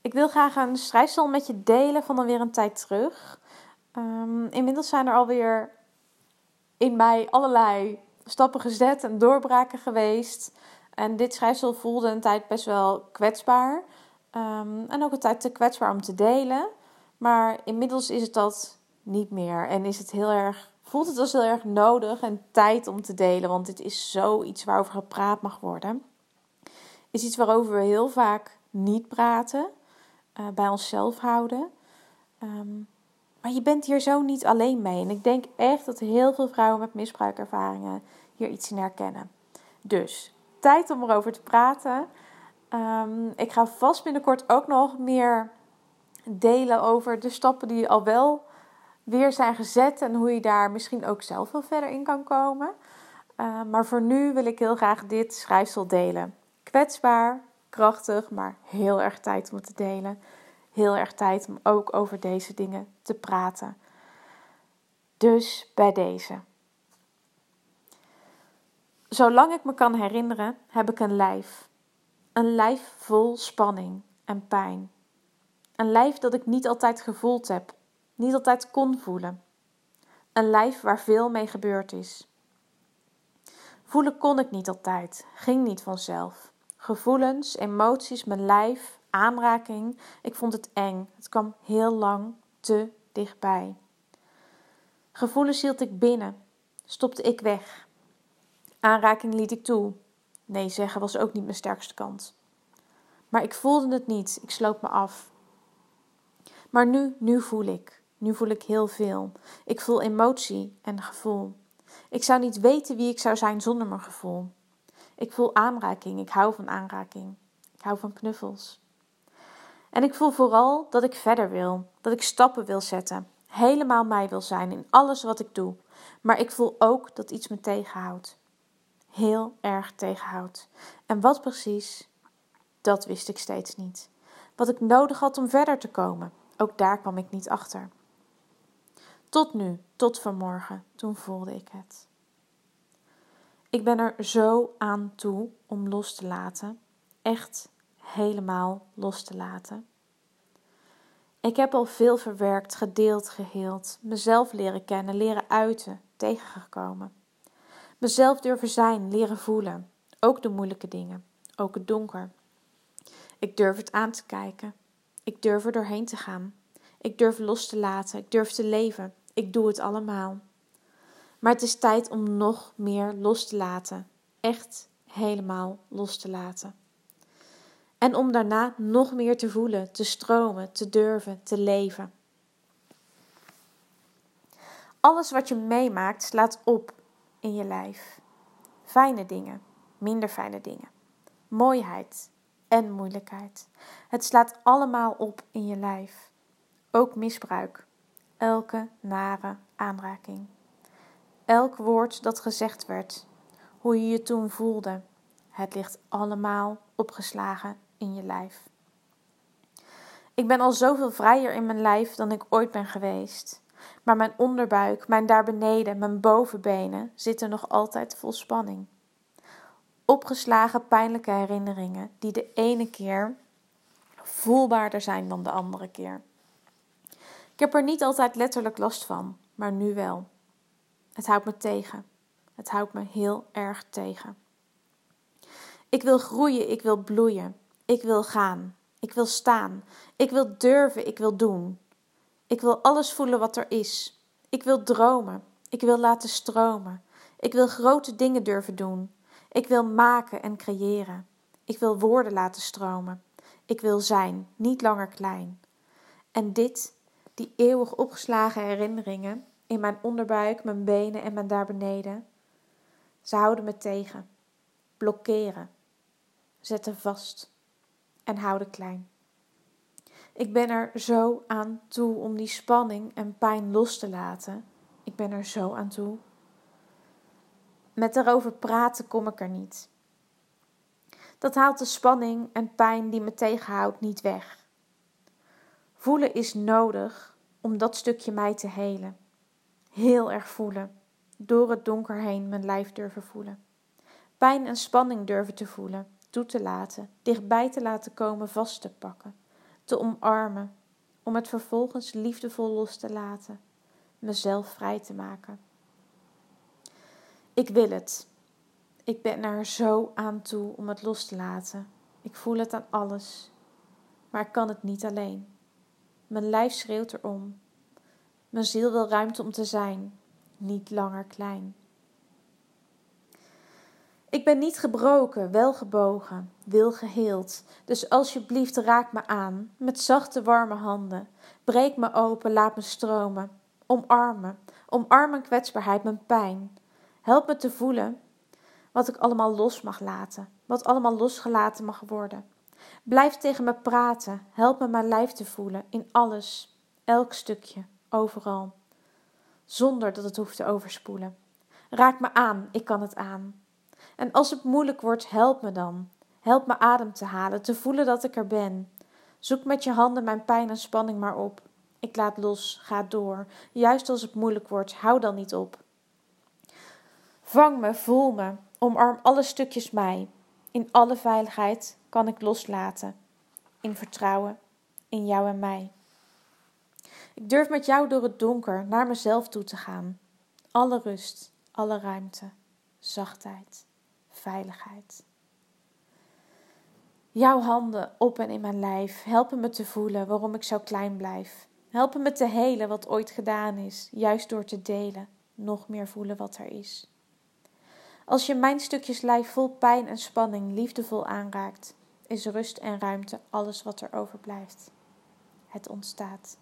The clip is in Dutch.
Ik wil graag een schrijfsel met je delen van alweer een tijd terug. Um, inmiddels zijn er alweer in mij allerlei stappen gezet en doorbraken geweest. En dit schrijfsel voelde een tijd best wel kwetsbaar. Um, en ook een tijd te kwetsbaar om te delen. Maar inmiddels is het dat niet meer. En is het heel erg, voelt het als heel erg nodig en tijd om te delen. Want dit is zoiets waarover gepraat mag worden. Is iets waarover we heel vaak niet praten. Uh, bij onszelf houden. Um, maar je bent hier zo niet alleen mee. En ik denk echt dat heel veel vrouwen met misbruikervaringen hier iets in herkennen. Dus, tijd om erover te praten. Um, ik ga vast binnenkort ook nog meer delen over de stappen die al wel weer zijn gezet. En hoe je daar misschien ook zelf wel verder in kan komen. Uh, maar voor nu wil ik heel graag dit schrijfsel delen. Kwetsbaar, krachtig, maar heel erg tijd om te delen heel erg tijd om ook over deze dingen te praten. Dus bij deze. Zolang ik me kan herinneren, heb ik een lijf. Een lijf vol spanning en pijn. Een lijf dat ik niet altijd gevoeld heb, niet altijd kon voelen. Een lijf waar veel mee gebeurd is. Voelen kon ik niet altijd, ging niet vanzelf. Gevoelens, emoties, mijn lijf, aanraking. Ik vond het eng. Het kwam heel lang te dichtbij. Gevoelens hield ik binnen, stopte ik weg. Aanraking liet ik toe. Nee zeggen was ook niet mijn sterkste kant. Maar ik voelde het niet, ik sloot me af. Maar nu, nu voel ik. Nu voel ik heel veel. Ik voel emotie en gevoel. Ik zou niet weten wie ik zou zijn zonder mijn gevoel. Ik voel aanraking, ik hou van aanraking. Ik hou van knuffels. En ik voel vooral dat ik verder wil, dat ik stappen wil zetten, helemaal mij wil zijn in alles wat ik doe. Maar ik voel ook dat iets me tegenhoudt. Heel erg tegenhoudt. En wat precies, dat wist ik steeds niet. Wat ik nodig had om verder te komen, ook daar kwam ik niet achter. Tot nu, tot vanmorgen, toen voelde ik het. Ik ben er zo aan toe om los te laten. Echt helemaal los te laten. Ik heb al veel verwerkt, gedeeld, geheeld, mezelf leren kennen, leren uiten, tegengekomen. Mezelf durven zijn, leren voelen, ook de moeilijke dingen, ook het donker. Ik durf het aan te kijken. Ik durf er doorheen te gaan. Ik durf los te laten. Ik durf te leven. Ik doe het allemaal. Maar het is tijd om nog meer los te laten. Echt helemaal los te laten. En om daarna nog meer te voelen, te stromen, te durven, te leven. Alles wat je meemaakt slaat op in je lijf. Fijne dingen, minder fijne dingen. Mooiheid en moeilijkheid. Het slaat allemaal op in je lijf. Ook misbruik. Elke nare aanraking. Elk woord dat gezegd werd. Hoe je je toen voelde. Het ligt allemaal opgeslagen in je lijf. Ik ben al zoveel vrijer in mijn lijf dan ik ooit ben geweest. Maar mijn onderbuik, mijn daar beneden, mijn bovenbenen zitten nog altijd vol spanning. Opgeslagen pijnlijke herinneringen die de ene keer voelbaarder zijn dan de andere keer. Ik heb er niet altijd letterlijk last van, maar nu wel. Het houdt me tegen. Het houdt me heel erg tegen. Ik wil groeien, ik wil bloeien. Ik wil gaan. Ik wil staan. Ik wil durven. Ik wil doen. Ik wil alles voelen wat er is. Ik wil dromen. Ik wil laten stromen. Ik wil grote dingen durven doen. Ik wil maken en creëren. Ik wil woorden laten stromen. Ik wil zijn, niet langer klein. En dit, die eeuwig opgeslagen herinneringen in mijn onderbuik, mijn benen en mijn daar beneden, ze houden me tegen, blokkeren, zetten vast en houden klein. Ik ben er zo aan toe om die spanning en pijn los te laten. Ik ben er zo aan toe. Met erover praten kom ik er niet. Dat haalt de spanning en pijn die me tegenhoudt niet weg. Voelen is nodig om dat stukje mij te helen. Heel erg voelen. Door het donker heen mijn lijf durven voelen. Pijn en spanning durven te voelen toe te laten, dichtbij te laten komen, vast te pakken. te omarmen, om het vervolgens liefdevol los te laten, mezelf vrij te maken. Ik wil het. Ik ben er zo aan toe om het los te laten. Ik voel het aan alles, maar ik kan het niet alleen. Mijn lijf schreeuwt erom. Mijn ziel wil ruimte om te zijn, niet langer klein. Ik ben niet gebroken, wel gebogen, wil geheeld. Dus alsjeblieft raak me aan, met zachte warme handen. Breek me open, laat me stromen. Omarm me, omarm mijn kwetsbaarheid, mijn pijn. Help me te voelen wat ik allemaal los mag laten, wat allemaal losgelaten mag worden. Blijf tegen me praten, help me mijn lijf te voelen, in alles, elk stukje, overal. Zonder dat het hoeft te overspoelen. Raak me aan, ik kan het aan. En als het moeilijk wordt, help me dan. Help me adem te halen, te voelen dat ik er ben. Zoek met je handen mijn pijn en spanning maar op. Ik laat los, ga door. Juist als het moeilijk wordt, hou dan niet op. Vang me, voel me, omarm alle stukjes mij. In alle veiligheid kan ik loslaten. In vertrouwen, in jou en mij. Ik durf met jou door het donker naar mezelf toe te gaan. Alle rust, alle ruimte, zachtheid veiligheid. Jouw handen op en in mijn lijf helpen me te voelen waarom ik zo klein blijf. Helpen me te helen wat ooit gedaan is, juist door te delen, nog meer voelen wat er is. Als je mijn stukjes lijf vol pijn en spanning liefdevol aanraakt, is rust en ruimte alles wat er overblijft. Het ontstaat.